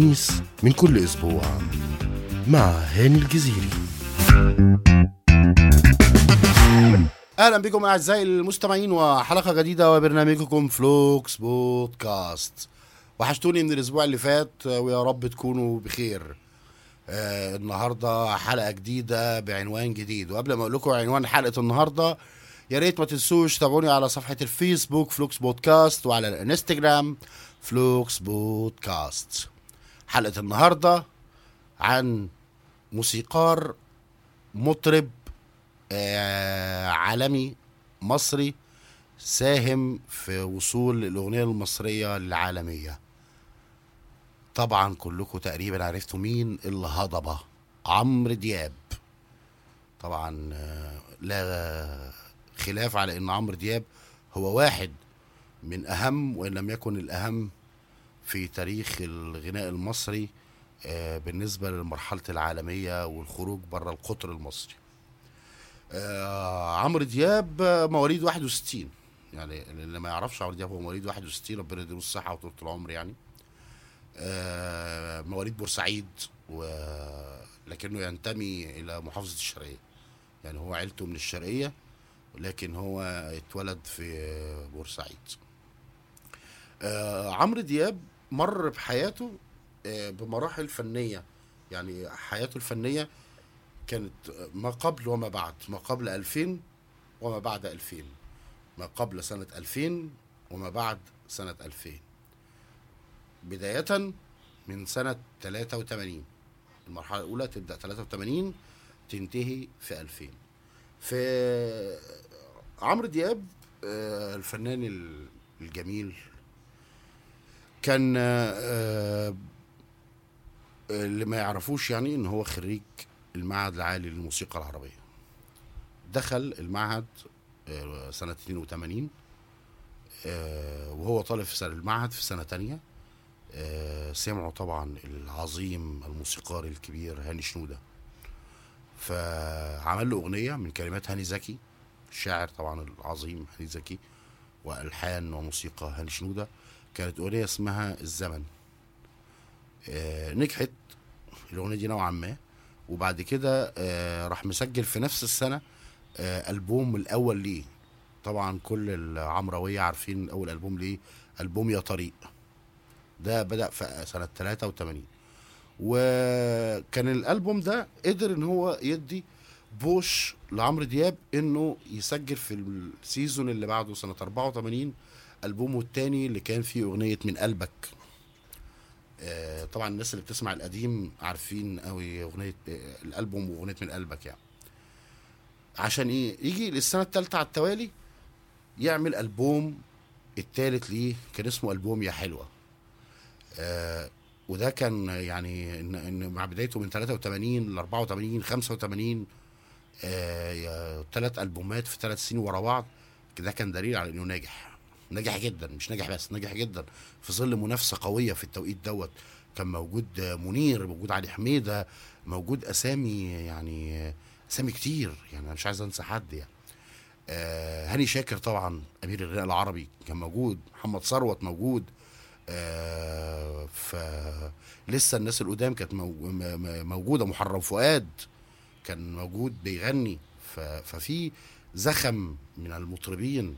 الخميس من كل أسبوع مع هاني الجزيري. أهلا بكم أعزائي المستمعين وحلقة جديدة وبرنامجكم فلوكس بودكاست. وحشتوني من الأسبوع اللي فات ويا رب تكونوا بخير. آه النهارده حلقة جديدة بعنوان جديد. وقبل ما أقول لكم عنوان حلقة النهارده يا ريت ما تنسوش تابعوني على صفحة الفيسبوك فلوكس بودكاست وعلى الانستجرام فلوكس بودكاست. حلقة النهارده عن موسيقار مطرب آه، عالمي مصري ساهم في وصول الأغنية المصرية للعالمية. طبعا كلكم تقريبا عرفتوا مين الهضبة عمرو دياب. طبعا آه، لا خلاف على إن عمرو دياب هو واحد من أهم وإن لم يكن الأهم في تاريخ الغناء المصري آه، بالنسبة للمرحلة العالمية والخروج بره القطر المصري. آه عمرو دياب مواليد 61 يعني اللي ما يعرفش عمرو دياب هو مواليد 61 ربنا يديله الصحة وطولة العمر يعني. آه مواليد بورسعيد ولكنه ينتمي إلى محافظة الشرقية. يعني هو عيلته من الشرقية لكن هو اتولد في بورسعيد. عمرو دياب مر بحياته آه بمراحل فنية. يعني حياته الفنية كانت ما قبل وما بعد ما قبل 2000 وما بعد 2000 ما قبل سنة 2000 وما بعد سنة 2000 بداية من سنة 83 المرحلة الأولى تبدأ 83 تنتهي في 2000 في عمرو دياب آه، الفنان ال- الجميل كان آه، اللي ما يعرفوش يعني إن هو خريج المعهد العالي للموسيقى العربية. دخل المعهد آه، سنة 82 آه، وهو طالب في المعهد في سنة تانية. آه، سمعوا طبعا العظيم الموسيقار الكبير هاني شنودة. فعمل له أغنية من كلمات هاني زكي الشاعر طبعا العظيم هاني زكي وألحان وموسيقى هاني شنودة. كانت أغنية اسمها الزمن. آه، نجحت الأغنية دي نوعا ما. وبعد كده آه، راح مسجل في نفس السنة آه، ألبوم الأول ليه. طبعا كل العمروية عارفين أول ألبوم ليه ألبوم يا طريق. ده بدأ في سنة 83 وكان الألبوم ده قدر إن هو يدي بوش لعمرو دياب إنه يسجل في السيزون اللي بعده سنة 84 ألبومه التاني اللي كان فيه أغنية من قلبك. آه، طبعا الناس اللي بتسمع القديم عارفين قوي أغنية آه، الألبوم وأغنية من قلبك يعني. عشان إيه؟ يجي للسنة الثالثه على التوالي يعمل ألبوم الثالث ليه كان اسمه ألبوم يا حلوة. آه وده كان يعني إن, إن مع بدايته من 83 ل 84 85 آه ثلاث ألبومات في ثلاث سنين ورا بعض. ده كان دليل على إنه ناجح. ناجح جدا مش ناجح بس ناجح جدا. في ظل منافسة قوية في التوقيت دوت كان موجود منير موجود علي حميدة موجود أسامي يعني أسامي كتير. يعني أنا مش عايز أنسى حد يعني. آه هاني شاكر طبعا أمير الغناء العربي كان موجود. محمد ثروت موجود. آه لسه الناس القدام كانت موجودة. محرم فؤاد كان موجود بيغني. ففي زخم من المطربين.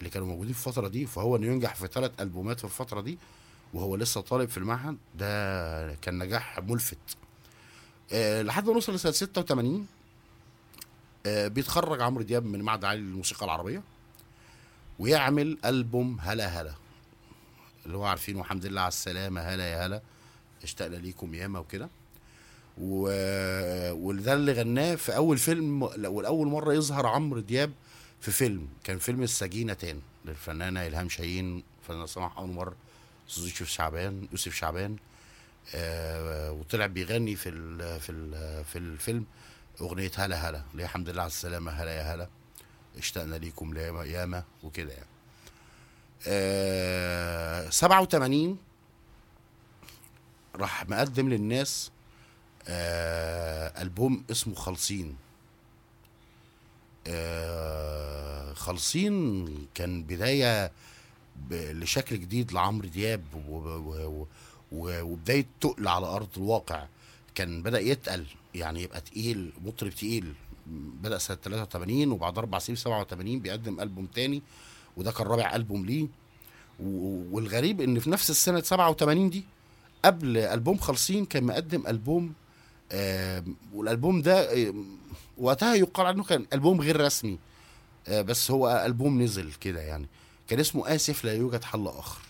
اللي كانوا موجودين في الفترة دي فهو إنه ينجح في ثلاث ألبومات في الفترة دي وهو لسه طالب في المعهد ده كان نجاح ملفت. آه لحد ما نوصل لسنة 86 آه بيتخرج عمرو دياب من المعهد العالي للموسيقى العربية ويعمل ألبوم هلا هلا اللي هو عارفينه والحمد لله على السلامة هلا يا هلا اشتقنا ليكم ياما وكده. و... وده اللي غناه في أول فيلم والاول مرة يظهر عمرو دياب في فيلم كان فيلم السجينتان للفنانة إلهام شاهين فنان سماح أنور أستاذ يوسف شعبان يوسف شعبان. آه وطلع بيغني في ال في ال في الفيلم أغنية هلا هلا اللي هي الحمد لله على السلامة هلا يا هلا اشتقنا ليكم ياما وكده يعني. آه 87 راح مقدم للناس آه ألبوم اسمه خالصين. خالصين. كان بداية ب- لشكل جديد لعمرو دياب وبداية تقل على أرض الواقع. كان بدأ يتقل يعني يبقى تقيل مطرب تقيل. بدأ سنة 83 وبعد أربع سنين 87 بيقدم ألبوم تاني وده كان رابع ألبوم ليه. والغريب إن في نفس السنة 87 دي قبل ألبوم خالصين كان مقدم ألبوم آه والألبوم ده وقتها يقال عنه كان ألبوم غير رسمي. آه بس هو ألبوم نزل كده يعني. كان اسمه آسف لا يوجد حل آخر.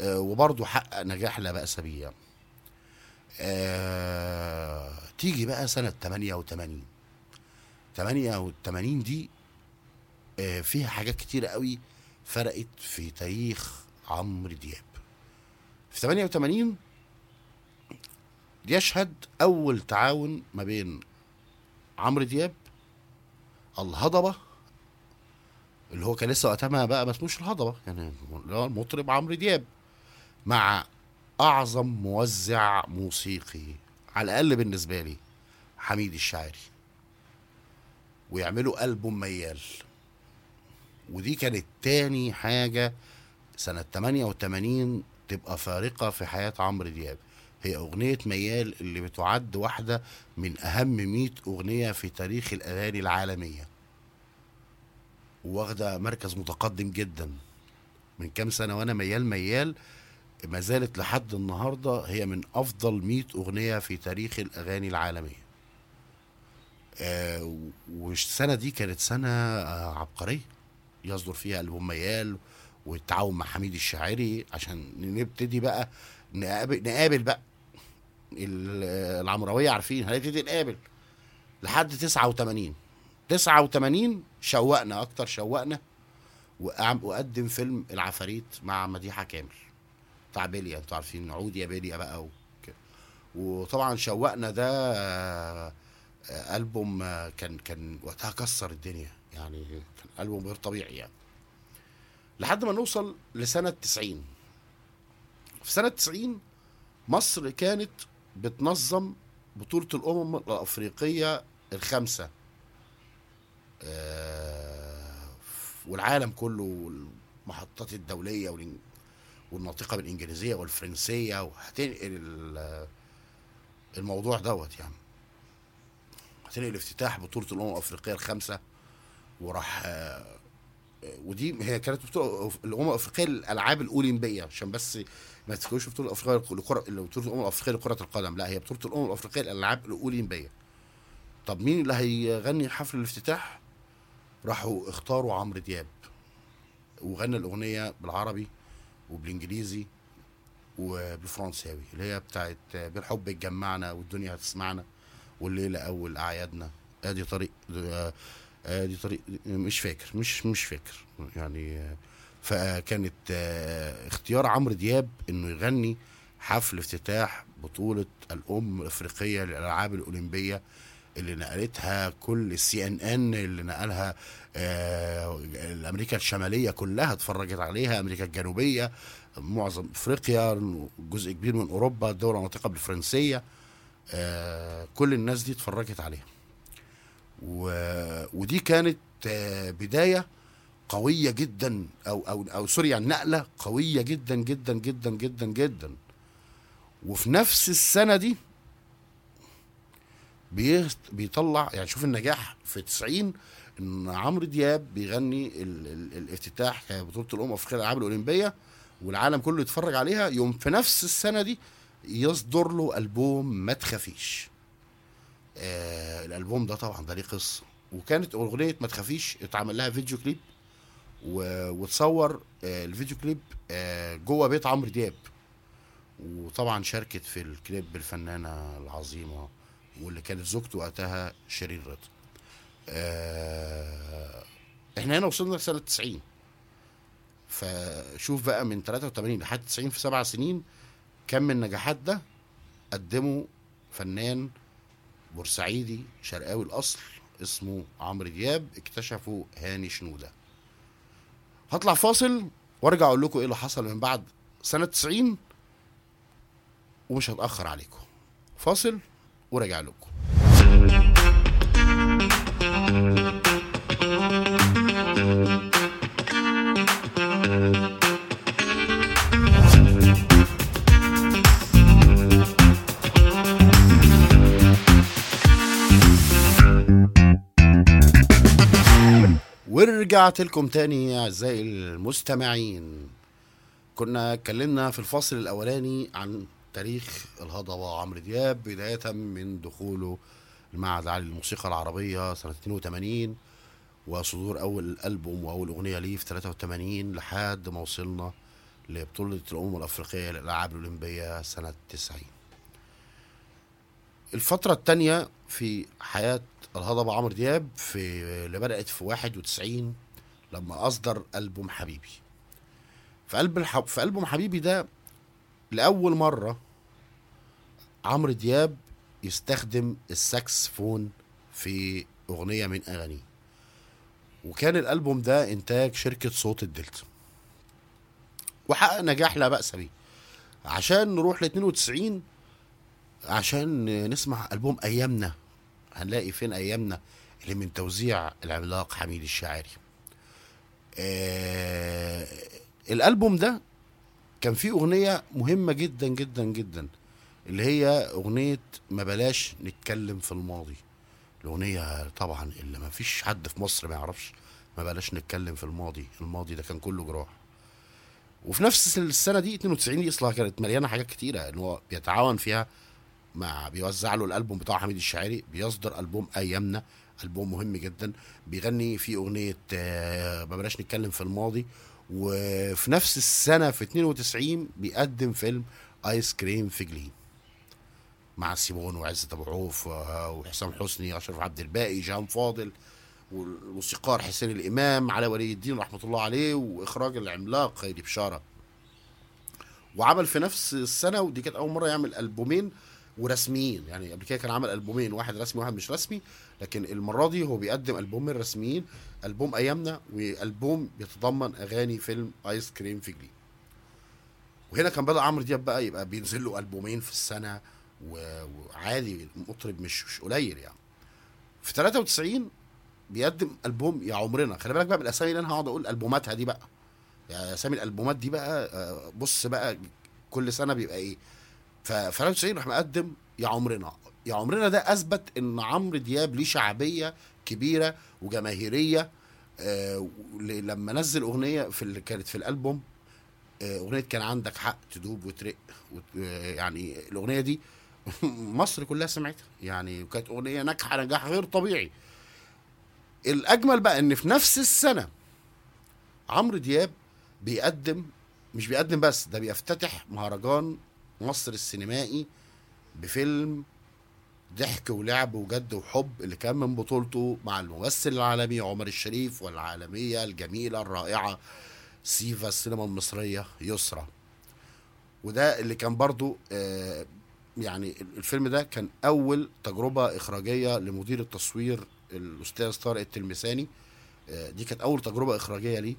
آه وبرضه حقق نجاح لا بأس به يعني. آه تيجي بقى سنة 88 88 دي آه فيها حاجات كتيرة قوي فرقت في تاريخ عمرو دياب. في 88 يشهد أول تعاون ما بين عمرو دياب الهضبة اللي هو كان لسه وقتها ما بقى ما اسموش الهضبة يعني المطرب عمرو دياب مع أعظم موزع موسيقي على الأقل بالنسبة لي حميد الشاعري. ويعملوا ألبوم ميال. ودي كانت تاني حاجة سنة 88 تبقى فارقة في حياة عمرو دياب. هي أغنية ميال اللي بتعد واحدة من أهم 100 أغنية في تاريخ الأغاني العالمية. واخدة مركز متقدم جدا. من كام سنة وأنا ميال ميال ما زالت لحد النهارده هي من أفضل 100 أغنية في تاريخ الأغاني العالمية. آه والسنة دي كانت سنة آه عبقرية. يصدر فيها ألبوم ميال والتعاون مع حميد الشاعري. عشان نبتدي بقى نقابل, نقابل بقى العمروية عارفين هنبتدي نقابل لحد 89 89 شوقنا أكتر شوقنا وقدم فيلم العفاريت مع مديحة كامل. بتاع بيليا أنتوا عارفين عود يا بيليا بقى وكده وطبعا شوقنا ده آه، ألبوم آه، كان كان وقتها كسر الدنيا. يعني كان ألبوم غير طبيعي يعني. لحد ما نوصل لسنة 90 في سنة 90 مصر كانت بتنظم بطولة الأمم الأفريقية الخامسة. آه، والعالم كله والمحطات الدولية والإن- والناطقة بالإنجليزية والفرنسية وهتنقل ال- الموضوع دوت يعني. هتنقل افتتاح بطولة الأمم الأفريقية الخامسة وراح آه، ودي هي كانت بطولة الأمم الأفريقية للالعاب الأولمبية عشان بس ما تفتكروش بطولة الأفريقية لكره بطولة الأمم الأفريقية لكرة القدم لا هي بطولة الأمم الأفريقية للالعاب الأولمبية. طب مين اللي هيغني حفل الافتتاح؟ راحوا اختاروا عمرو دياب. وغنى الأغنية بالعربي وبالإنجليزي وبالفرنساوي اللي هي بتاعت بالحب اتجمعنا والدنيا هتسمعنا والليلة أول أعيادنا. آدي طريق آه، آدي طريق مش فاكر مش مش فاكر. يعني آه، فكانت آه، اختيار عمرو دياب إنه يغني حفل افتتاح بطولة الأم الأفريقية للألعاب الأولمبية اللي نقلتها كل السي ان ان اللي نقلها آه، أمريكا الشمالية كلها اتفرجت عليها أمريكا الجنوبية معظم أفريقيا جزء كبير من أوروبا الدول الناطقه بالفرنسية آه، كل الناس دي اتفرجت عليها. ودي كانت آه، قوية جدا أو أو أو سوري يعني نقلة قوية جدا جدا جدا جدا جدا. وفي نفس السنة دي بيطلع يعني شوف النجاح في 90 إن عمرو دياب بيغني ال ال الافتتاح بطولة الأمم الافريقيه للالعاب الأولمبية والعالم كله يتفرج عليها. يوم في نفس السنة دي يصدر له ألبوم ما تخافيش. آه الألبوم ده طبعا ده ليه قصة. وكانت أغنية ما تخافيش اتعمل لها فيديو كليب وتصور آه الفيديو كليب آه جوه بيت عمرو دياب. وطبعا شاركت في الكليب الفنانه العظيمة واللي كانت زوجته وقتها شيرين رضا. آه إحنا هنا وصلنا لسنة 90 فشوف بقى من 83 لحد 90 في سبع سنين كم من النجاحات ده قدمه فنان بورسعيدي شرقاوي الأصل اسمه عمرو دياب اكتشفه هاني شنودة. هطلع فاصل وارجع أقول لكم إيه اللي حصل من بعد سنة 90 ومش هتأخر عليكم. فاصل وراجع لكم. ورجعت لكم تاني يا أعزائي المستمعين. كنا اتكلمنا في الفصل الأولاني عن تاريخ الهضبة عمرو دياب بداية من دخوله المعهد العالي للموسيقى العربية سنة 82 وصدور أول ألبوم وأول أغنية ليه في 83 لحد ما وصلنا لبطولة الأمم الأفريقية للألعاب الأولمبية سنة 90 الفترة الثانية في حياة الهضبة عمرو دياب في اللي بدأت في 91 لما أصدر ألبوم حبيبي. في قلب الح... في ألبوم حبيبي ده لأول مرة عمرو دياب يستخدم الساكسفون في أغنية من أغانيه. وكان الألبوم ده إنتاج شركة صوت الدلتا. وحقق نجاح لا بأس به. عشان نروح ل 92 عشان نسمع ألبوم أيامنا. هنلاقي فين أيامنا اللي من توزيع العملاق حميد الشاعري. آه الألبوم ده كان فيه أغنية مهمة جدا جدا جدا اللي هي أغنية ما بلاش نتكلم في الماضي. الأغنية طبعا اللي ما فيش حد في مصر ما يعرفش ما بلاش نتكلم في الماضي. الماضي ده كان كله جراح. وفي نفس السنة دي 92 دي اصلها كانت مليانة حاجات كتيرة إن هو بيتعاون فيها مع بيوزع له الألبوم بتاع حميد الشاعري بيصدر ألبوم أيامنا ألبوم مهم جدا. بيغني فيه أغنية آه، ما بلاش نتكلم في الماضي. وفي نفس السنة في 92 بيقدم فيلم آيس كريم في جليم. مع سيمون وعزت أبو عوف آه، وحسام حسني أشرف عبد الباقي جان فاضل والموسيقار حسين الإمام علي ولي الدين رحمة الله عليه وإخراج العملاق خيري بشارة. وعمل في نفس السنة ودي كانت أول مرة يعمل ألبومين. ورسميين. يعني قبل كده كان عمل ألبومين واحد رسمي واحد مش رسمي لكن المرة دي هو بيقدم البومين رسميين ألبوم أيامنا وألبوم بيتضمن أغاني فيلم آيس كريم في جليم. وهنا كان بدأ عمرو دياب بقى يبقى بينزل له ألبومين في السنة وعادي مطرب مش مش قليل يعني. في 93 بيقدم ألبوم يا عمرنا. خلي بالك بقى من الأسامي اللي أنا هقعد أقول ألبوماتها دي بقى. يعني أسامي الألبومات دي بقى آه، بص بقى كل سنة بيبقى إيه؟ ففي 93 راح مقدم يا عمرنا. يا عمرنا ده أثبت إن عمرو دياب ليه شعبية كبيرة وجماهيرية آه لما نزل أغنية في اللي كانت في الألبوم آه، أغنية كان عندك حق تدوب وترق وت... آه، يعني الأغنية دي مصر كلها سمعتها. يعني كانت أغنية ناجحة نجاح غير طبيعي. الأجمل بقى إن في نفس السنة عمرو دياب بيقدم مش بيقدم بس ده بيفتتح مهرجان مصر السينمائي بفيلم ضحك ولعب وجد وحب اللي كان من بطولته مع الممثل العالمي عمر الشريف والعالمية الجميلة الرائعة سيفا السينما المصرية يسرى وده اللي كان برضو آه يعني الفيلم ده كان أول تجربة إخراجية لمدير التصوير الأستاذ طارق التلمساني. آه دي كانت أول تجربة إخراجية ليه.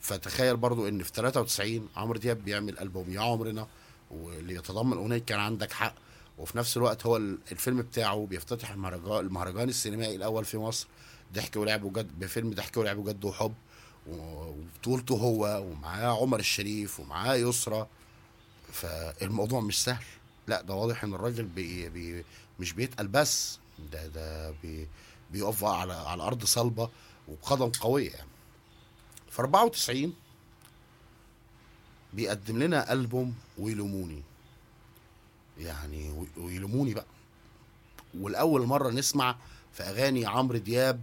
فتخيل برضو إن في 93 عمرو دياب بيعمل ألبوم يا عمرنا. واللي يتضمن أغنية كان عندك حق. وفي نفس الوقت هو ال- الفيلم بتاعه بيفتتح المهرجان المهرجان السينمائي الأول في مصر. ضحك ولعب وجد بفيلم ضحك ولعب وجد وحب. وبطولته هو ومعاه عمر الشريف ومعاه يسرى. فالموضوع مش سهل. لا ده واضح إن الراجل بي بي مش بيتقل بس. ده ده بي بيقف على على أرض صلبة وبقدم قوية يعني. في 94 بيقدم لنا ألبوم ويلوموني. يعني وي- ويلوموني بقى. والأول مرة نسمع في أغاني عمرو دياب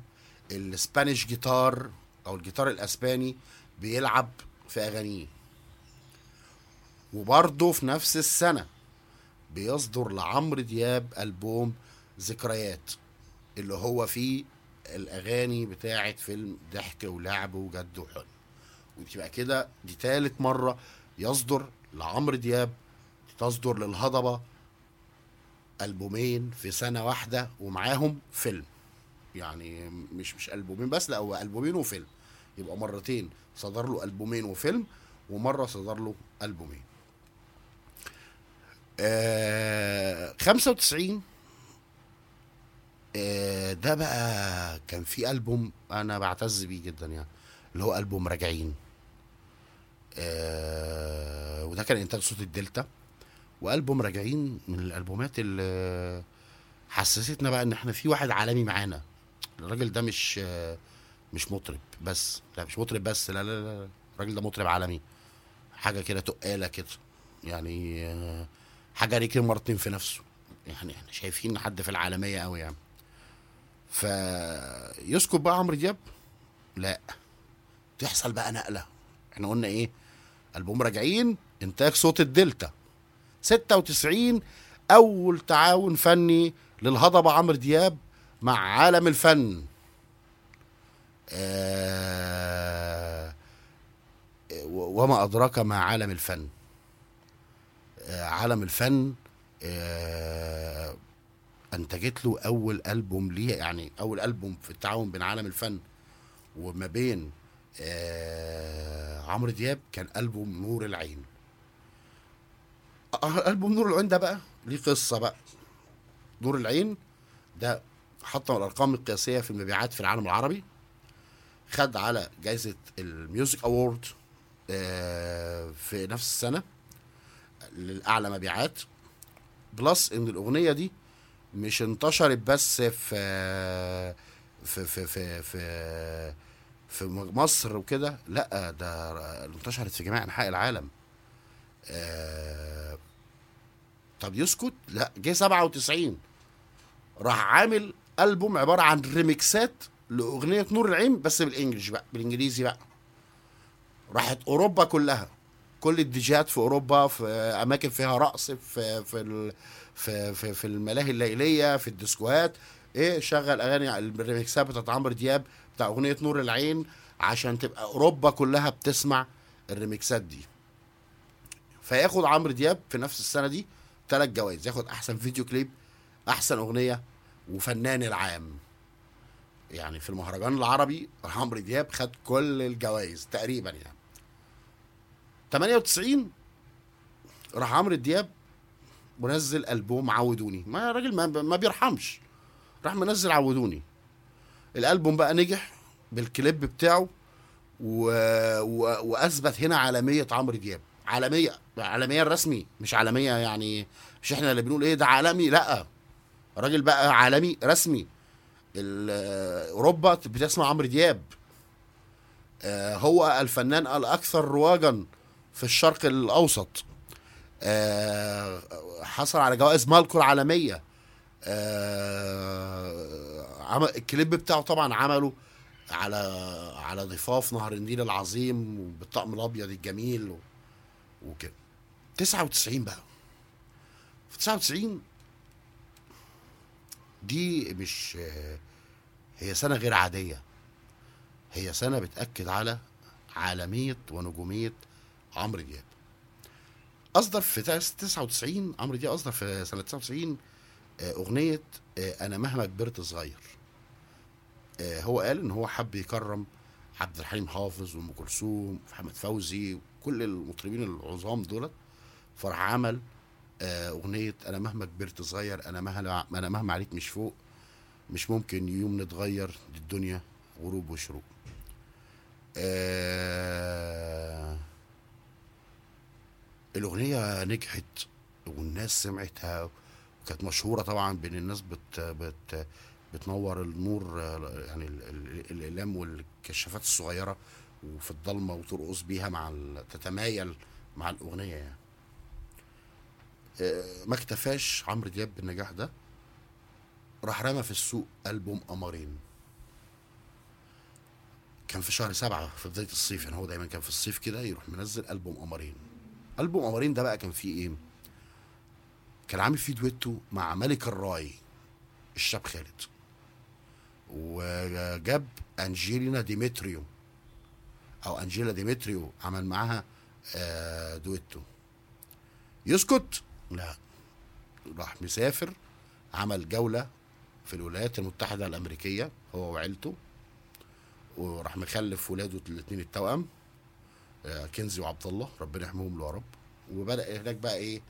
ال Spanish guitar أو الجيتار الأسباني بيلعب في أغانيه. وبرضه في نفس السنة بيصدر لعمرو دياب ألبوم ذكريات اللي هو فيه الأغاني بتاعه فيلم ضحك ولعب وجد وحزن. وتبقى كده دي تالت مرة يصدر لعمرو دياب تصدر للهضبة ألبومين في سنة واحدة ومعاهم فيلم. يعني مش مش ألبومين بس لا هو ألبومين وفيلم. يبقى مرتين صدر له ألبومين وفيلم ومرة صدر له ألبومين. آه 95 آه ده بقى كان في ألبوم أنا بعتز بيه جدا يعني اللي هو ألبوم راجعين. آه وده كان إنتاج صوت الدلتا وألبوم راجعين من الألبومات اللي حسستنا بقى إن إحنا في واحد عالمي معانا. الراجل ده مش آه، مش مطرب بس. لا مش مطرب بس. لا لا لا الراجل ده مطرب عالمي. حاجة كده تقالة كده. يعني آه، حاجة ريكي مارتن في نفسه. يعني إحنا شايفين حد في العالمية قوي يعني. فيسكت بقى عمرو دياب؟ لا. تحصل بقى نقلة. إحنا قلنا إيه؟ البوم راجعين إنتاج صوت الدلتا. 96 أول تعاون فني للهضبة عمرو دياب مع عالم الفن. آه وما أدراك ما عالم الفن. آه عالم الفن آه أنتجت له أول ألبوم ليه يعني أول ألبوم في التعاون بين عالم الفن وما بين آه عمرو دياب كان ألبوم نور العين. آه ألبوم نور العين ده بقى ليه قصة بقى. نور العين ده حطم الأرقام القياسية في المبيعات في العالم العربي خد على جائزه ال music award آه في نفس السنة للاعلى مبيعات. plus إن الأغنية دي مش انتشرت بس في في في في في, في مصر وكده لا ده انتشرت في جميع أنحاء العالم. آه طب يسكت؟ لا جه 97 راح عامل ألبوم عبارة عن ريميكسات لأغنية نور العين بس بال English بقى بالإنجليزي بقى. راحت أوروبا كلها. كل ال DJات في أوروبا في أماكن فيها رقص في في في في, في الملاهي الليلية في الديسكوهات. إيه شغل أغاني الريميكسات بتاعت عمرو دياب. بتاع أغنية نور العين عشان تبقى أوروبا كلها بتسمع الريميكسات دي. فياخد عمرو دياب في نفس السنة دي ثلاث جوائز ياخد أحسن فيديو كليب أحسن أغنية وفنان العام. يعني في المهرجان العربي عمرو دياب خد كل الجوائز تقريبا يعني. 98 راح عمرو دياب منزل ألبوم عودوني. ما راجل ما, ما بيرحمش راح منزل عودوني. الألبوم بقى نجح بالكليب بتاعه و... و... وأثبت هنا عالمية عمرو دياب. عالمية عالمية الرسمي مش عالمية يعني مش إحنا اللي بنقول إيه ده عالمي لأ. راجل بقى عالمي رسمي. أوروبا بتسمع عمرو دياب. آه، هو الفنان الأكثر رواجا في الشرق الأوسط. آه، حصل على جوائز مالكو العالمية. آه، عمل الكليب بتاعه طبعا عمله على على ضفاف نهر النيل العظيم وبالطقم الأبيض الجميل وكده. 99 بقى. في 99 دي مش هي سنة غير عادية. هي سنة بتأكد على عالمية ونجومية عمرو دياب. أصدر في تاس- 99 عمرو دياب أصدر في سنة 99 آه، أغنية آه، أنا مهما كبرت صغير. هو قال إن هو حب يكرم عبد الحليم حافظ وأم كلثوم ومحمد فوزي وكل المطربين العظام دولت. فراح عمل آه، أغنية أنا مهما كبرت صغير أنا مهما أنا مهما عليك مش فوق مش ممكن يوم نتغير دي الدنيا غروب وشروق. آه الأغنية نجحت والناس سمعتها وكانت مشهورة طبعا بين الناس بت بت بتنور النور يعني ال- ال- الأقلام والكشافات الصغيرة وفي الضلمة وترقص بيها مع تتمايل مع الأغنية يعني. آه، ما اكتفاش عمرو دياب بالنجاح ده راح رمى في السوق ألبوم قمرين. كان في شهر سبعة في بداية الصيف يعني هو دايما كان في الصيف كده يروح منزل ألبوم قمرين. ألبوم قمرين ده بقى كان فيه إيه؟ كان عامل فيه دويتو مع ملك الراي الشاب خالد. وجاب أنجيلينا ديمتريو أو أنجيلا ديمتريو عمل معاها آه، دويتو. يسكت؟ لا. راح مسافر عمل جولة في الولايات المتحدة الأمريكية هو وعيلته. وراح مخلف ولاده الاثنين التوأم آه، كنزي وعبد الله ربنا يحميهم له يا رب. وبدأ هناك بقى إيه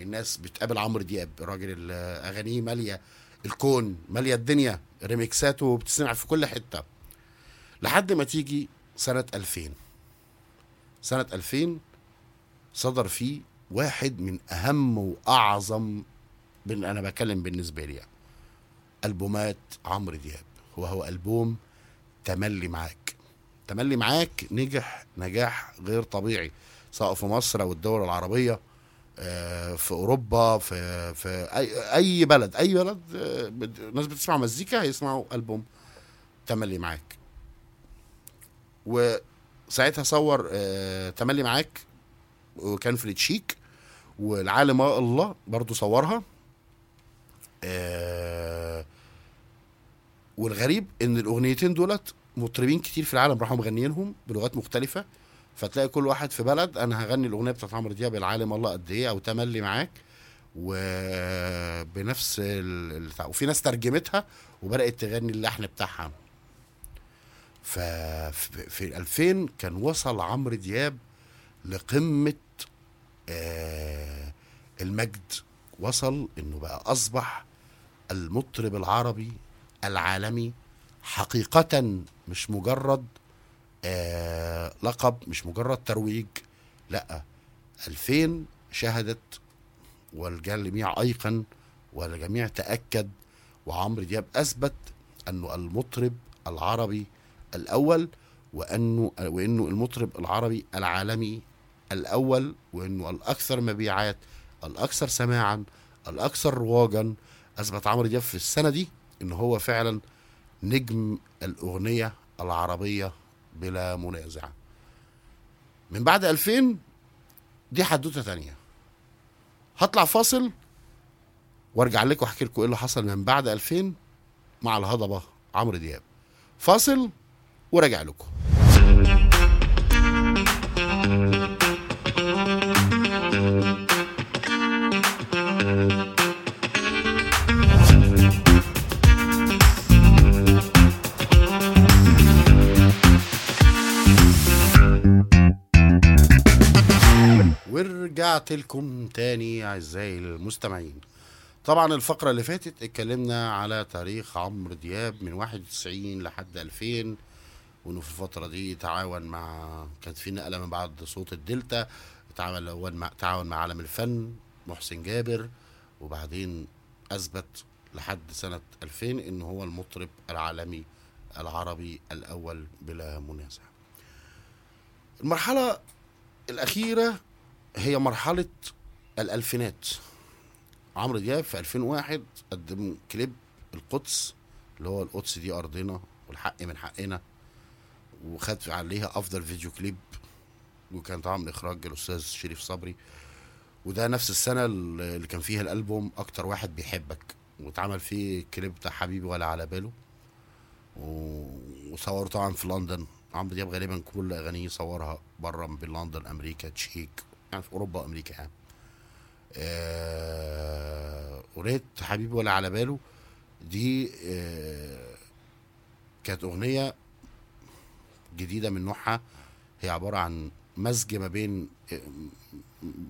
الناس بتقابل عمرو دياب الراجل اللي أغانيه مالية الكون مالية الدنيا ريميكساته بتسمع في كل حتة. لحد ما تيجي سنة 2000 سنة 2000 صدر فيه واحد من أهم وأعظم بن أنا بتكلم بالنسبة لي يعني ألبومات عمرو دياب. وهو ألبوم تملي معاك. تملي معاك نجح نجاح غير طبيعي سواء في مصر أو الدول العربية. في أوروبا في في أي أي بلد أي بلد آه، الناس بتسمع مزيكا هيسمعوا ألبوم تملي معاك. وساعتها صور آه، تملي معاك وكان في التشيك والعالم الله برضو صورها. آه، والغريب إن الأغنيتين دولت مطربين كتير في العالم راحوا مغنيينهم بلغات مختلفة. فتلاقي كل واحد في بلد أنا هغني الأغنية بتاعت عمرو دياب العالم الله قد إيه أو تملي معاك وبنفس ال... وفي ناس ترجمتها وبدأت تغني اللحن بتاعها. ففي في 2000 كان وصل عمرو دياب لقمة آه المجد. وصل إنه بقى أصبح المطرب العربي العالمي حقيقة مش مجرد آه لقب مش مجرد ترويج لا. 2000 شهدت والجميع أيقن والجميع تأكد. وعمرو دياب أثبت أنه المطرب العربي الأول وأنه وأنه المطرب العربي العالمي الأول وأنه الأكثر مبيعات الأكثر سماعا الأكثر رواجا. أثبت عمرو دياب في السنة دي إن هو فعلا نجم الأغنية العربية بلا منازع. من بعد 2000 دي حدوتة تانية. هطلع فاصل وارجع لكم احكي لكم إيه اللي حصل من بعد 2000 مع الهضبة عمرو دياب. فاصل وراجع لكم. ورجعت لكم تاني أعزائي المستمعين. طبعا الفقرة اللي فاتت اتكلمنا على تاريخ عمرو دياب من 91 لحد 2000 وإنه في الفترة دي تعاون مع كانت في نقلة من بعد صوت الدلتا تعاون مع تعاون مع عالم الفن محسن جابر وبعدين أثبت لحد سنة 2000 إن هو المطرب العالمي العربي الأول بلا منازع. المرحلة الأخيرة هي مرحلة الألفينات. عمرو دياب في 2001 قدم كليب القدس اللي هو القدس دي أرضنا والحق من حقنا وخد عليها أفضل فيديو كليب وكان طبعا من إخراج الأستاذ شريف صبري. وده نفس السنة اللي كان فيها الألبوم أكتر واحد بيحبك واتعمل فيه كليب بتاع حبيبي ولا على باله. و- وصوروا طبعا في لندن. عمرو دياب غالبا كل أغانيه صورها بره لندن أمريكا تشيك يعني في أوروبا وأمريكا يعني. اغنيه حبيبي ولا على باله. دي آه، كانت أغنية جديدة من نوعها. هي عبارة عن مزج ما بين آه،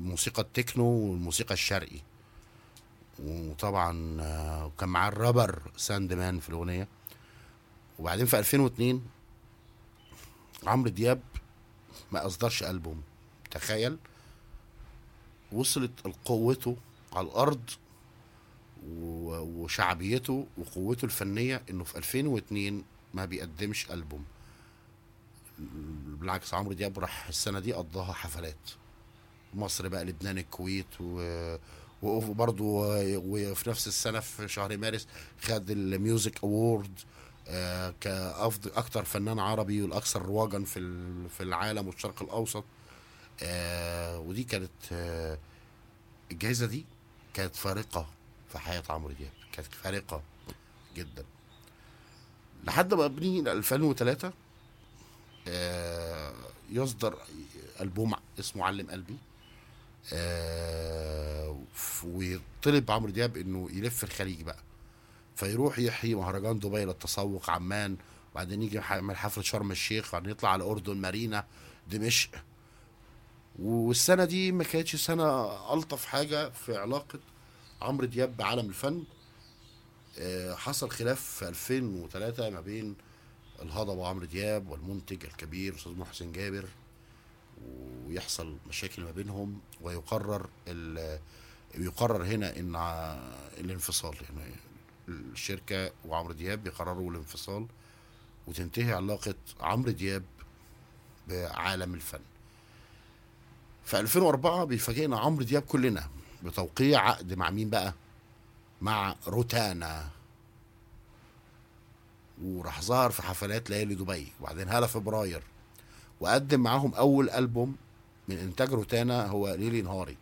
موسيقى التكنو والموسيقى الشرقي. وطبعا آه، كان معاه الرابر ساند مان في الأغنية. وبعدين في 2002 عمرو دياب ما أصدرش ألبوم. تخيل. وصلت قوته على الأرض وشعبيته وقوته الفنية إنه في 2002 ما بيقدمش ألبوم. بالعكس عمرو دياب راح السنة دي قضاها حفلات. مصر بقى لبنان الكويت و وبرضه وفي نفس السنة في شهر مارس خد ال Music Award آه كافضل أكتر فنان عربي والأكثر رواجا في في العالم والشرق الأوسط. آه ودي كانت آه الجائزه دي كانت فارقة في حياة عمرو دياب كانت فارقة جدا. لحد ما ابني ل 2003 آه يصدر ألبوم اسمه علم قلبي آه ويطلب عمرو دياب إنه يلف الخليج بقى. فيروح يحيي مهرجان دبي للتسوق عمان وبعدين يجي يعمل حفلة شرم الشيخ وبعدين يطلع على الاردن مارينا دمشق. والسنة دي ما كانتش سنة ألطف حاجة في علاقة عمرو دياب بعالم الفن. آه، حصل خلاف في 2003 ما بين الهضبة عمرو دياب والمنتج الكبير أستاذ محسن جابر ويحصل مشاكل ما بينهم ويقرر يقرر هنا إن الانفصال. يعني الشركة وعمرو دياب بيقرروا الانفصال وتنتهي علاقة عمرو دياب بعالم الفن. في 2004 بيفاجئنا عمرو دياب كلنا بتوقيع عقد مع مين بقى؟ مع روتانا. وراح ظهر في حفلات ليالي دبي وبعدين هلا فبراير. وقدم معاهم أول ألبوم من إنتاج روتانا هو ليلي نهاري.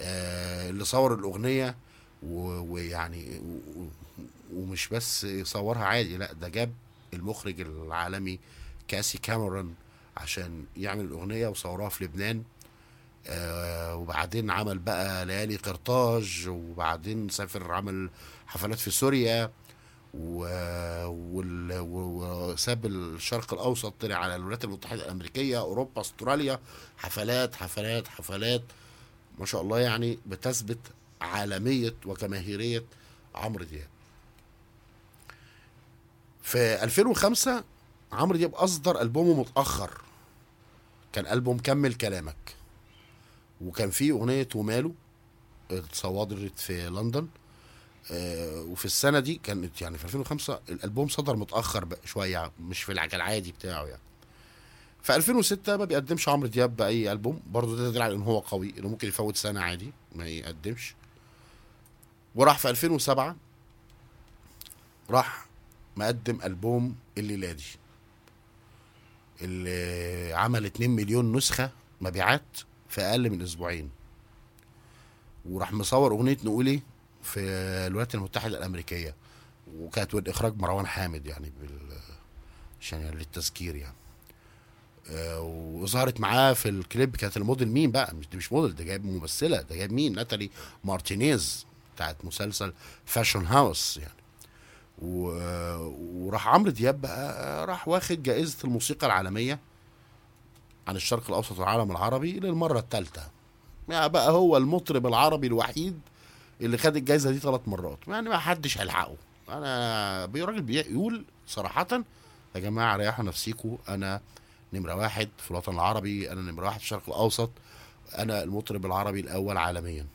آه اللي صور الأغنية ويعني ومش بس صورها عادي لا ده جاب المخرج العالمي كاسي كاميرون عشان يعمل الأغنية وصوروها في لبنان. آه وبعدين عمل بقى ليالي قرطاج وبعدين سافر عمل حفلات في سوريا وساب الشرق الأوسط طلع على الولايات المتحدة الأمريكية أوروبا أستراليا. حفلات حفلات حفلات. ما شاء الله يعني بتثبت عالمية وجماهيرية عمرو دياب. في 2005 عمرو دياب أصدر ألبومه متأخر. كان ألبوم كمل كلامك. وكان فيه أغنية وماله اتصورت في لندن. آه، وفي السنة دي كانت يعني في 2005 الألبوم صدر متأخر شوية مش في العجل العادي بتاعه يعني. في 2006 ما بيقدمش عمرو دياب بأي ألبوم. برضه ده دليل على إن هو قوي إنه ممكن يفوت سنة عادي ما يقدمش. وراح في 2007 راح مقدم ألبوم الليلة دي. اللي عمل 2 مليون نسخة مبيعات في أقل من أسبوعين. وراح مصور أغنية نقول إيه في الولايات المتحدة الأمريكية. وكانت من إخراج مروان حامد يعني بال عشان يعني للتذكير يعني. آه، وظهرت معاه في الكليب كانت الموديل مين بقى؟ مش مش موديل ده جايب ممثلة ده جايب مين؟ ناتالي مارتينيز بتاعت مسلسل Fashion House يعني. وراح عمرو دياب بقى راح واخد جائزة الموسيقى العالمية عن الشرق الأوسط والعالم العربي للمرة الثالثة. يعني بقى هو المطرب العربي الوحيد اللي خد الجائزة دي ثلاث مرات. يعني ما حدش هيلحقه. أنا راجل بيقول صراحة يا جماعة ريحوا نفسيكم أنا نمرة واحد في الوطن العربي أنا نمرة واحد في الشرق الأوسط أنا المطرب العربي الأول عالميا.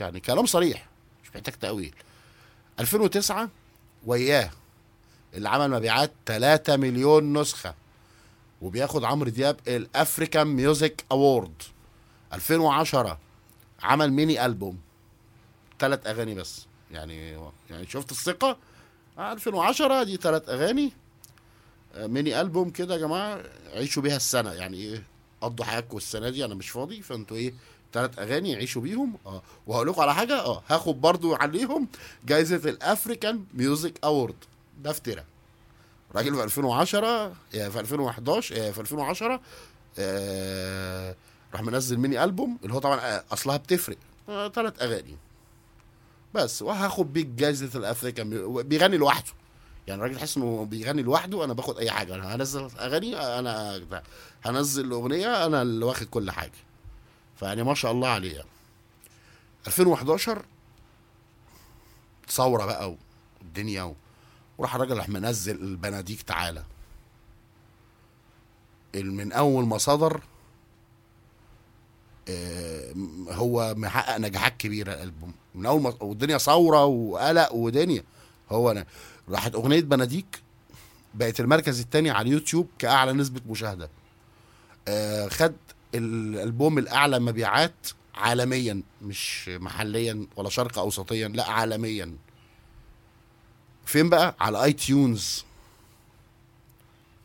يعني كلام صريح مش محتاج تاويل 2009 وياه. اللي عمل مبيعات 3 مليون نسخة. وبياخد عمرو دياب ال African Music Award 2010 عمل ميني ألبوم. ثلاث أغاني بس. يعني يعني شفت الثقة؟ 2010 دي ثلاث أغاني. آه، ميني ألبوم كده يا جماعة عيشوا بيها السنة. يعني إيه؟ قضوا حياتكم السنة دي. أنا مش فاضي. فأنتوا إيه؟ ثلاث أغاني عيشوا بيهم. آه. وهقول لكم على حاجة آه. هاخد برضو عليهم جائزه ال African Music Award ده افتراء راجل في 2010 يعني في 2011 آه، في 2010 آه راح منزل ميني ألبوم اللي هو طبعا آه، أصلها بتفرق. آه ثلاث أغاني. بس وهاخد بيك جائزه ال African بيغني لوحده. يعني الراجل تحس إنه بيغني لوحده أنا باخد أي حاجة. أنا هنزل أغاني أنا. هنزل أغنية أنا اللي واخد كل حاجة. فيعني ما شاء الله عليه. يعني 2011 ثورة بقى والدنيا و... وراح الراجل راح منزل البناديك تعالى. ال- من أول ما صدر آه، هو محقق نجاحات كبيرة الالبوم من أول ما والدنيا ثورة وقلق ودنيا. هو أنا راحت أغنية بناديك بقت المركز الثاني على اليوتيوب كأعلى نسبة مشاهدة. آه، خد الألبوم الأعلى مبيعات عالميا مش محليا ولا شرق اوسطيا لا عالميا. فين بقى؟ على iTunes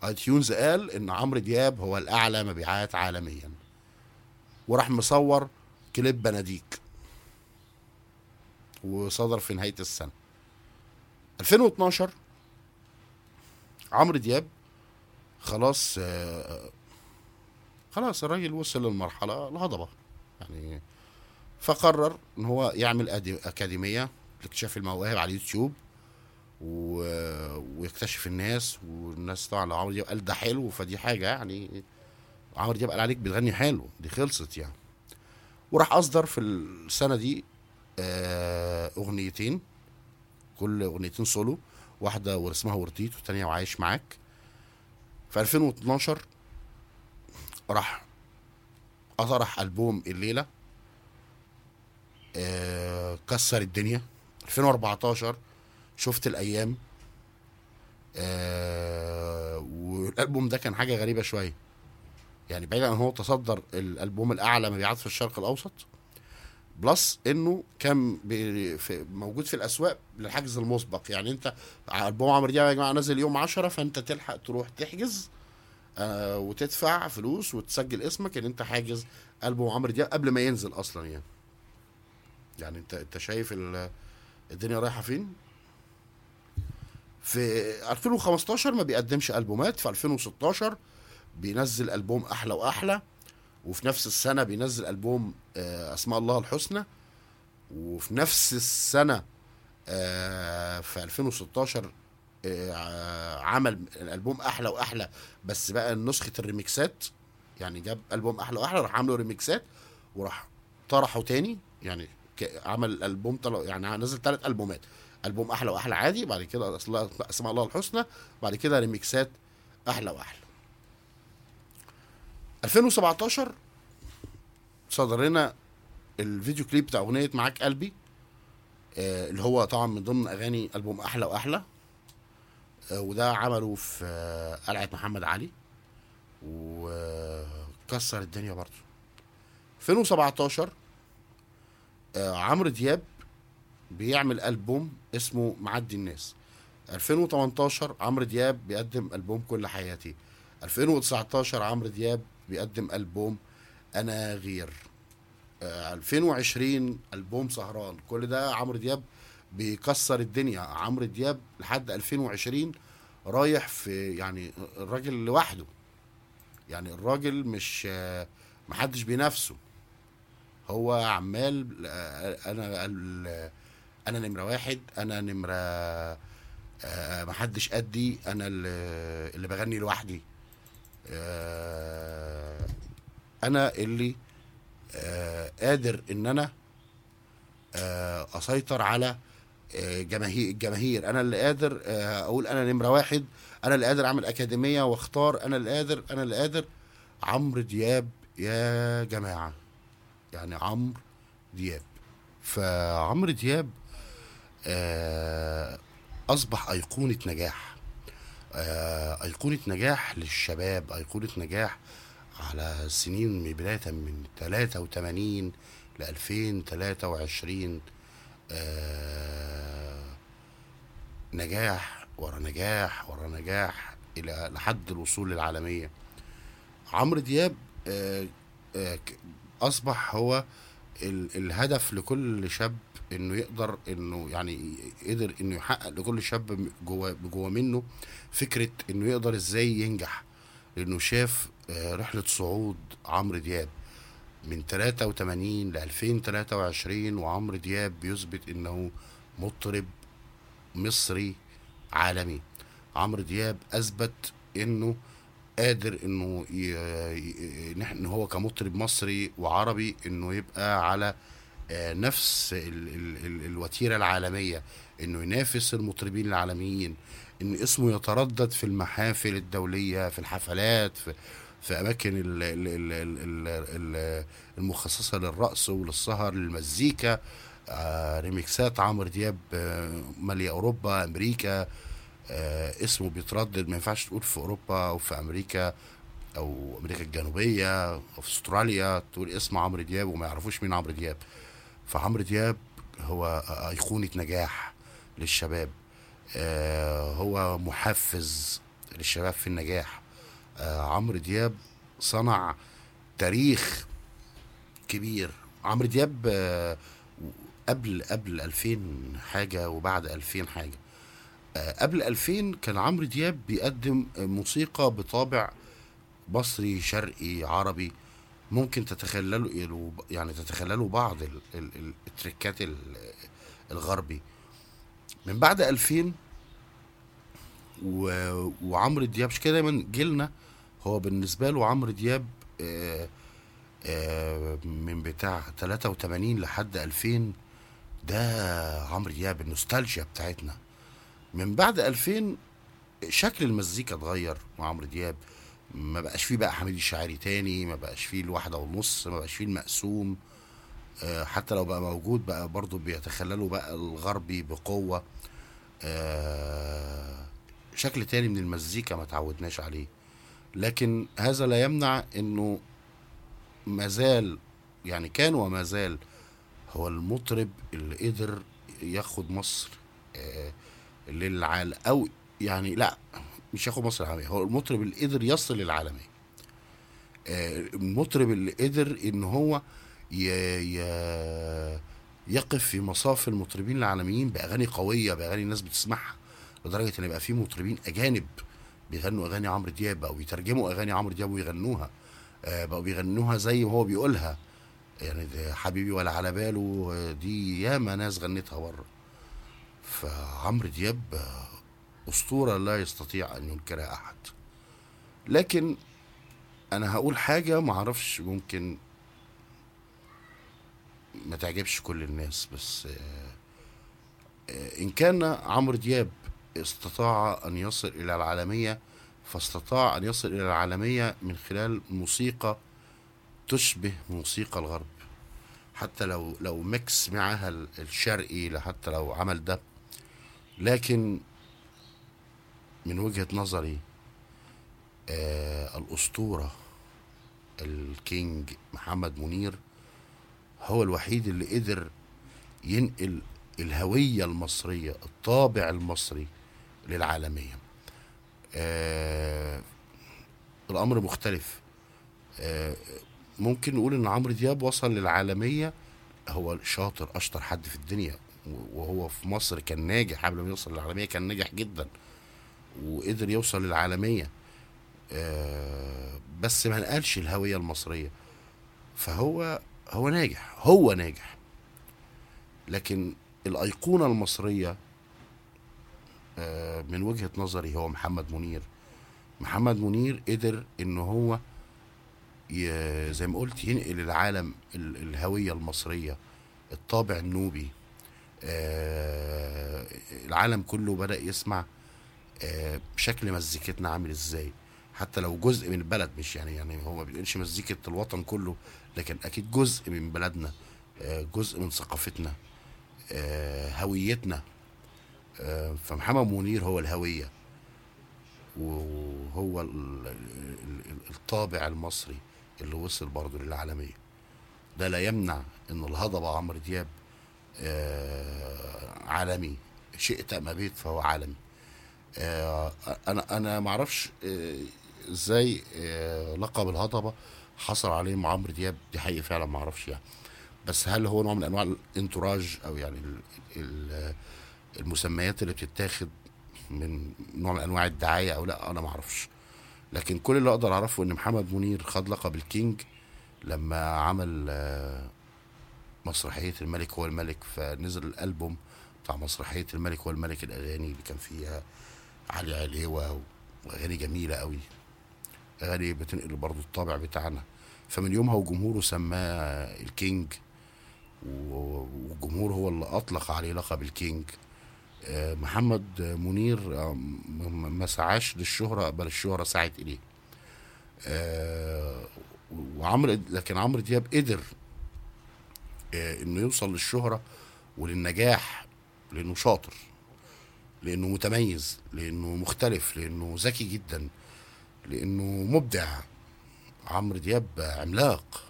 iTunes قال إن عمرو دياب هو الأعلى مبيعات عالميا. وراح مصور كليب بناديك. وصدر في نهاية السنة. 2012 عمرو دياب خلاص آه، خلاص الراجل وصل للمرحلة الهضبة. يعني فقرر إن هو يعمل أكاديمية لاكتشاف المواهب على اليوتيوب و... ويكتشف الناس والناس طبعا لو عمرو دياب قال ده حلو فدي حاجة يعني عمرو دياب قال عليك بتغني حلو دي خلصت يعني. وراح أصدر في السنة دي آه، أغنيتين كل أغنيتين سولو واحدة واسمها ورطيت والتانية وعايش معاك. في 2012 راح أطرح ألبوم الليلة آه كسر الدنيا. 2014 شفت الأيام آه والألبوم ده كان حاجة غريبة شوية. يعني بعيدا عن هو تصدر الألبوم الأعلى مبيعات في الشرق الأوسط بلس إنه كان في موجود في الأسواق للحجز المسبق. يعني أنت ألبوم عمرو دياب يا جماعة نازل يوم 10 فأنت تلحق تروح تحجز وتدفع فلوس وتسجل اسمك إن أنت حاجز ألبوم عمرو دياب قبل ما ينزل أصلا يعني. يعني انت أنت شايف ال- الدنيا رايحة فين؟ في 2015 ما بيقدمش ألبومات في 2016 بينزل ألبوم أحلى وأحلى وفي نفس السنة بينزل ألبوم آه، أسماء الله الحسنى وفي نفس السنة آه، في 2016 آه، عمل الألبوم أحلى وأحلى بس بقى نسخة الريميكسات يعني جاب ألبوم أحلى وأحلى راح عامله ريميكسات وراح طرحه تاني يعني عمل الالبوم طلع يعني نزل ثلاث ألبومات ألبوم أحلى وأحلى عادي بعد كده أسماء الله الحسنى بعد كده ريميكسات أحلى وأحلى. 2017 صدر لنا الفيديو كليب بتاع أغنية معاك قلبي آه، اللي هو طبعا من ضمن أغاني ألبوم أحلى وأحلى. آه، وده عمله في آه، قلعة محمد علي وكسر الدنيا برضه. 2017 آه، عمرو دياب بيعمل ألبوم اسمه معدي الناس. 2018 عمرو دياب بيقدم ألبوم كل حياتي. 2019 عمرو دياب بيقدم ألبوم أنا غير. آه، 2020 ألبوم سهران. كل ده عمرو دياب بيكسر الدنيا. عمرو دياب لحد 2020 رايح في يعني الراجل لوحده. يعني الراجل مش محدش بينافسه. هو عمال أنا أنا نمرة واحد أنا نمرة آه، محدش قدي أنا اللي بغني لوحدي. آه، أنا اللي آه، قادر إن أنا أسيطر على جماهير الجماهير. أنا اللي قادر آه، أقول أنا نمرة واحد. أنا اللي قادر أعمل أكاديمية وأختار. أنا اللي قادر أنا اللي قادر. عمرو دياب يا جماعة. يعني عمرو دياب. فعمرو دياب آه، أصبح أيقونة نجاح. آه، أيقونة نجاح للشباب. أيقونة نجاح على سنين بداية من 83 ل 2023 آه، نجاح ورا نجاح ورا نجاح إلى لحد الوصول للعالمية. عمرو دياب آه، آه، أصبح هو ال- الهدف لكل شاب إنه يقدر إنه يعني قدر إنه يحقق لكل شاب جوه جوه منه فكرة إنه يقدر إزاي ينجح. لأنه شاف آه، رحلة صعود عمرو دياب. من 83 ل 2023 وعمرو دياب بيثبت إنه مطرب مصري عالمي. عمرو دياب أثبت إنه قادر إنه ي... ي... نح- ان هو كمطرب مصري وعربي إنه يبقى على آه، نفس ال... ال... ال... الوتيرة العالمية إنه ينافس المطربين العالميين إن اسمه يتردد في المحافل الدولية في الحفلات في في أماكن ال... ال... ال... ال... ال... المخصصة للرقص وللسهر للمزيكا آه، ريميكسات عمرو دياب آه، ماليه أوروبا أمريكا آه، اسمه بيتردد ما ينفعش تقول في أوروبا أو في أمريكا أو أمريكا الجنوبية أو في أستراليا تقول اسم عمرو دياب وما يعرفوش مين عمرو دياب. فعمرو دياب هو أيقونة نجاح للشباب آه، هو محفز للشباب في النجاح. عمرو دياب صنع تاريخ كبير. عمرو دياب آه، قبل قبل 2000 حاجة وبعد 2000 حاجة. آه، قبل 2000 كان عمرو دياب بيقدم موسيقى بطابع مصري شرقي عربي. ممكن تتخيلوا يعني تتخيلوا بعض ال- ال- ال- التريكات ال- الغربي. من بعد 2000 و- وعمرو دياب مش كده دايما جيلنا هو بالنسبة له عمرو دياب آه، آه، من بتاع 83 لحد 2000 ده عمرو دياب النوستالجيا بتاعتنا. من بعد 2000 شكل المزيكا اتغير مع عمرو دياب. ما بقاش فيه بقى حميد الشاعري تاني ما بقاش فيه الواحدة ونص ما بقاش فيه المقسوم. آه، حتى لو بقى موجود بقى برضه بيتخللوا بقى الغربي بقوة. شكل تاني من المزيكا ما تعودناش عليه. لكن هذا لا يمنع إنه مازال يعني كان وما زال هو المطرب اللي قدر ياخد مصر آه، للعالم أو يعني لا مش ياخد مصر العالمية هو المطرب اللي قدر يصل للعالمية. آه، المطرب اللي قدر إن هو ي... ي... يقف في مصاف المطربين العالميين بأغاني قوية بأغاني الناس بتسمعها لدرجة إن يبقى في مطربين أجانب بيغنوا أغاني عمرو دياب أو بيترجموا أغاني عمرو دياب ويغنوها. آه، بقوا بيغنوها زي ما هو بيقولها. يعني حبيبي ولا على باله دي ياما ناس غنتها بره. فعمرو دياب آه، أسطورة لا يستطيع أن ينكرها أحد. لكن أنا هقول حاجة معرفش ممكن ما تعجبش كل الناس بس آه، إن كان عمرو دياب استطاع أن يصل إلى العالمية فاستطاع أن يصل إلى العالمية من خلال موسيقى تشبه موسيقى الغرب. حتى لو لو mix معاها ال- الشرقي حتى لو عمل ده. لكن من وجهة نظري آه الأسطورة ال King محمد منير هو الوحيد اللي قدر ينقل الهوية المصرية الطابع المصري للعالمية. آه الأمر مختلف. آه ممكن نقول إن عمرو دياب وصل للعالمية. هو شاطر أشطر حد في الدنيا وهو في مصر كان ناجح قبل ما يوصل للعالمية كان ناجح جدا وقدر يوصل للعالمية. آه بس ما نقلش الهوية المصرية. فهو هو ناجح هو ناجح. لكن الأيقونة المصرية آه من وجهة نظري هو محمد منير. محمد منير قدر إن هو زي ما قلت ينقل العالم ال- الهوية المصرية الطابع النوبي. آه العالم كله بدأ يسمع آه شكل مزيكتنا عامل إزاي. حتى لو جزء من البلد مش يعني يعني هو ما بيقولش مزيكة الوطن كله لكن أكيد جزء من بلدنا آه جزء من ثقافتنا آه هويتنا. آه فمحمد منير هو الهوية. وهو ال- ال- ال- الطابع المصري اللي وصل برضه للعالمية. ده لا يمنع إن الهضبة عمرو دياب آه، عالمي. شئت أم أبيت فهو عالمي. آه، أنا أنا ما أعرفش آه، إزاي آه، لقب الهضبة حصل عليه عمرو دياب. دي حقيقة فعلا ما أعرفش يعني. بس هل هو نوع من أنواع الانتراج أو يعني ال- ال- المسميات اللي بتتاخد من نوع من أنواع الدعاية أو لا أنا ما أعرفش. لكن كل اللي أقدر أعرفه إن محمد منير خد لقب ال King لما عمل آه، مسرحية الملك هو الملك فنزل الألبوم بتاع مسرحية الملك هو الملك الأغاني اللي كان فيها علي عليوه وأغاني جميلة قوي أغاني بتنقل برضو الطابع بتاعنا. فمن يومها وجمهوره سماه ال King والجمهور هو اللي أطلق عليه لقب ال King. محمد منير آه، ما سعاش للشهرة بل الشهرة سعت إليه. آه، وعمرو لكن عمرو دياب قدر آه، إنه يوصل للشهرة وللنجاح لأنه شاطر لأنه متميز لأنه مختلف لأنه ذكي جدا لأنه مبدع. عمرو دياب عملاق.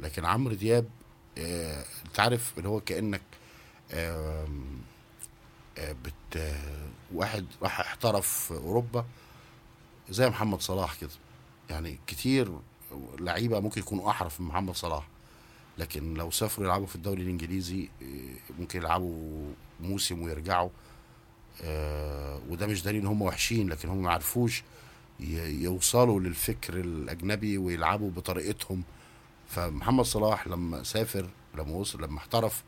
لكن عمرو دياب انت عارف اللي هو كأنك بت آه، واحد راح احترف أوروبا زي محمد صلاح كده. يعني كتير لعيبة ممكن يكونوا أحرف من محمد صلاح لكن لو سافروا يلعبوا في الدوري الإنجليزي آه، ممكن يلعبوا موسم ويرجعوا. آه، وده مش دليل إن هم وحشين لكن هم ما عرفوش يوصلوا للفكر الأجنبي ويلعبوا بطريقتهم. فمحمد صلاح لما سافر لما وصل لما احترف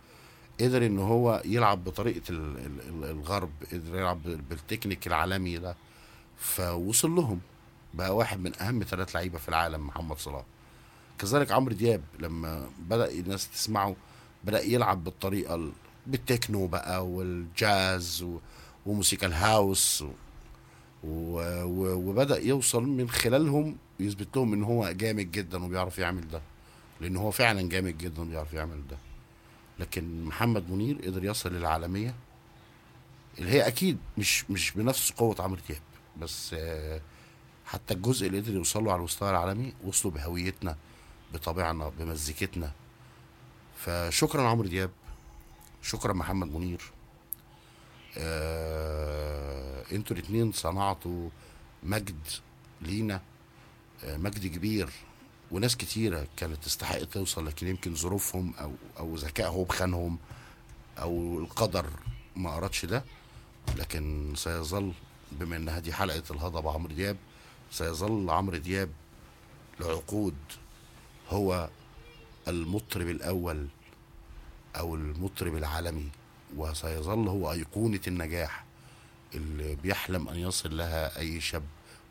قدر إن هو يلعب بطريقة ال- ال- ال- الغرب قدر يلعب بال- بالتكنيك العالمي ده. فوصل لهم. بقى واحد من أهم ثلاث لعيبة في العالم محمد صلاح. كذلك عمرو دياب لما بدأ الناس تسمعه بدأ يلعب بالطريقة ال- بالتكنو بقى والجاز وموسيقى الهاوس وبدأ يوصل من خلالهم يثبت لهم إن هو جامد جدا وبيعرف يعمل ده. لأن هو فعلا جامد جدا وبيعرف يعمل ده. لكن محمد منير قدر يصل للعالمية اللي هي أكيد مش مش بنفس قوة عمرو دياب بس آه، حتى الجزء اللي قدر يوصلوا على المستوى العالمي وصلوا بهويتنا بطبيعنا بمزيكتنا. فشكرا عمرو دياب شكرا محمد منير. آه أنتوا الاتنين صنعتوا مجد لينا آه مجد كبير. وناس كتيرة كانت تستحق توصل لكن يمكن ظروفهم أو أو ذكائهم خانهم أو القدر ما ارادش ده. لكن سيظل بما إن هذه حلقة الهضبة عمرو دياب سيظل عمرو دياب لعقود هو المطرب الأول أو المطرب العالمي وسيظل هو أيقونة النجاح اللي بيحلم أن يصل لها أي شاب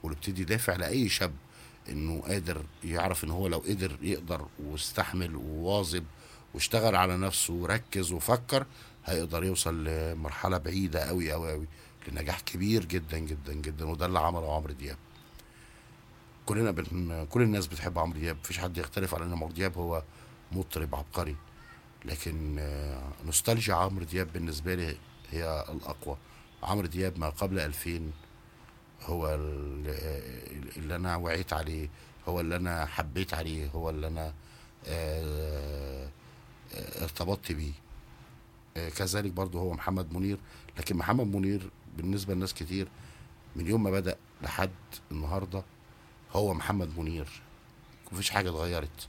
واللي بتدي دافع لأي شاب إنه قادر يعرف إن هو لو قدر يقدر واستحمل وواظب واشتغل على نفسه وركز وفكر هيقدر يوصل لمرحلة بعيدة قوي قوي قوي لنجاح كبير جدا جدا جدا وده اللي عمله عمرو دياب. كلنا بن... كل الناس بتحب عمرو دياب مفيش حد يختلف على إن عمرو دياب هو مطرب عبقري. لكن نوستالجيا عمرو دياب بالنسبة لي هي الأقوى. عمرو دياب ما قبل 2000 هو ال- اللي أنا وعيت عليه هو اللي أنا حبيت عليه هو اللي أنا آه، آه، ارتبطت بيه. آه، كذلك برضو هو محمد منير. لكن محمد منير بالنسبة لناس كتير من يوم ما بدأ لحد النهارده هو محمد منير. مفيش حاجة اتغيرت.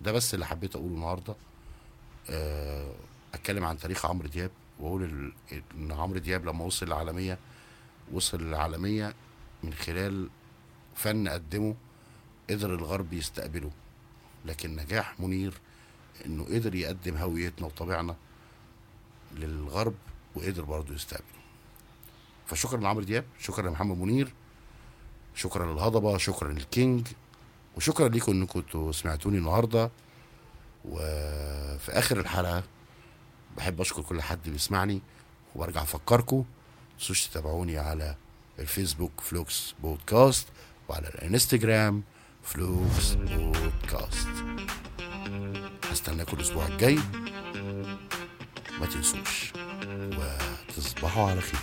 ده بس اللي حبيت أقوله النهارده. أتكلم عن تاريخ عمرو دياب. وأقول إن عمرو دياب لما وصل للعالمية وصل للعالمية من خلال فن قدمه قدر الغرب يستقبله. لكن نجاح منير إنه قدر يقدم هويتنا وطبيعنا للغرب وقدر برضه يستقبله. فشكرا لعمرو دياب شكرا لمحمد منير شكرا للهضبة شكرا لل King وشكرا ليكم إنكم سمعتوني النهارده. وفي آخر الحلقة بحب أشكر كل حد بيسمعني وبرجع أفكركم. متنسوش تتابعوني على الفيسبوك فلوكس بودكاست وعلى الانستجرام فلوكس بودكاست. هستناكم الأسبوع الجاي. ما تنسوش وتصبحوا على خير.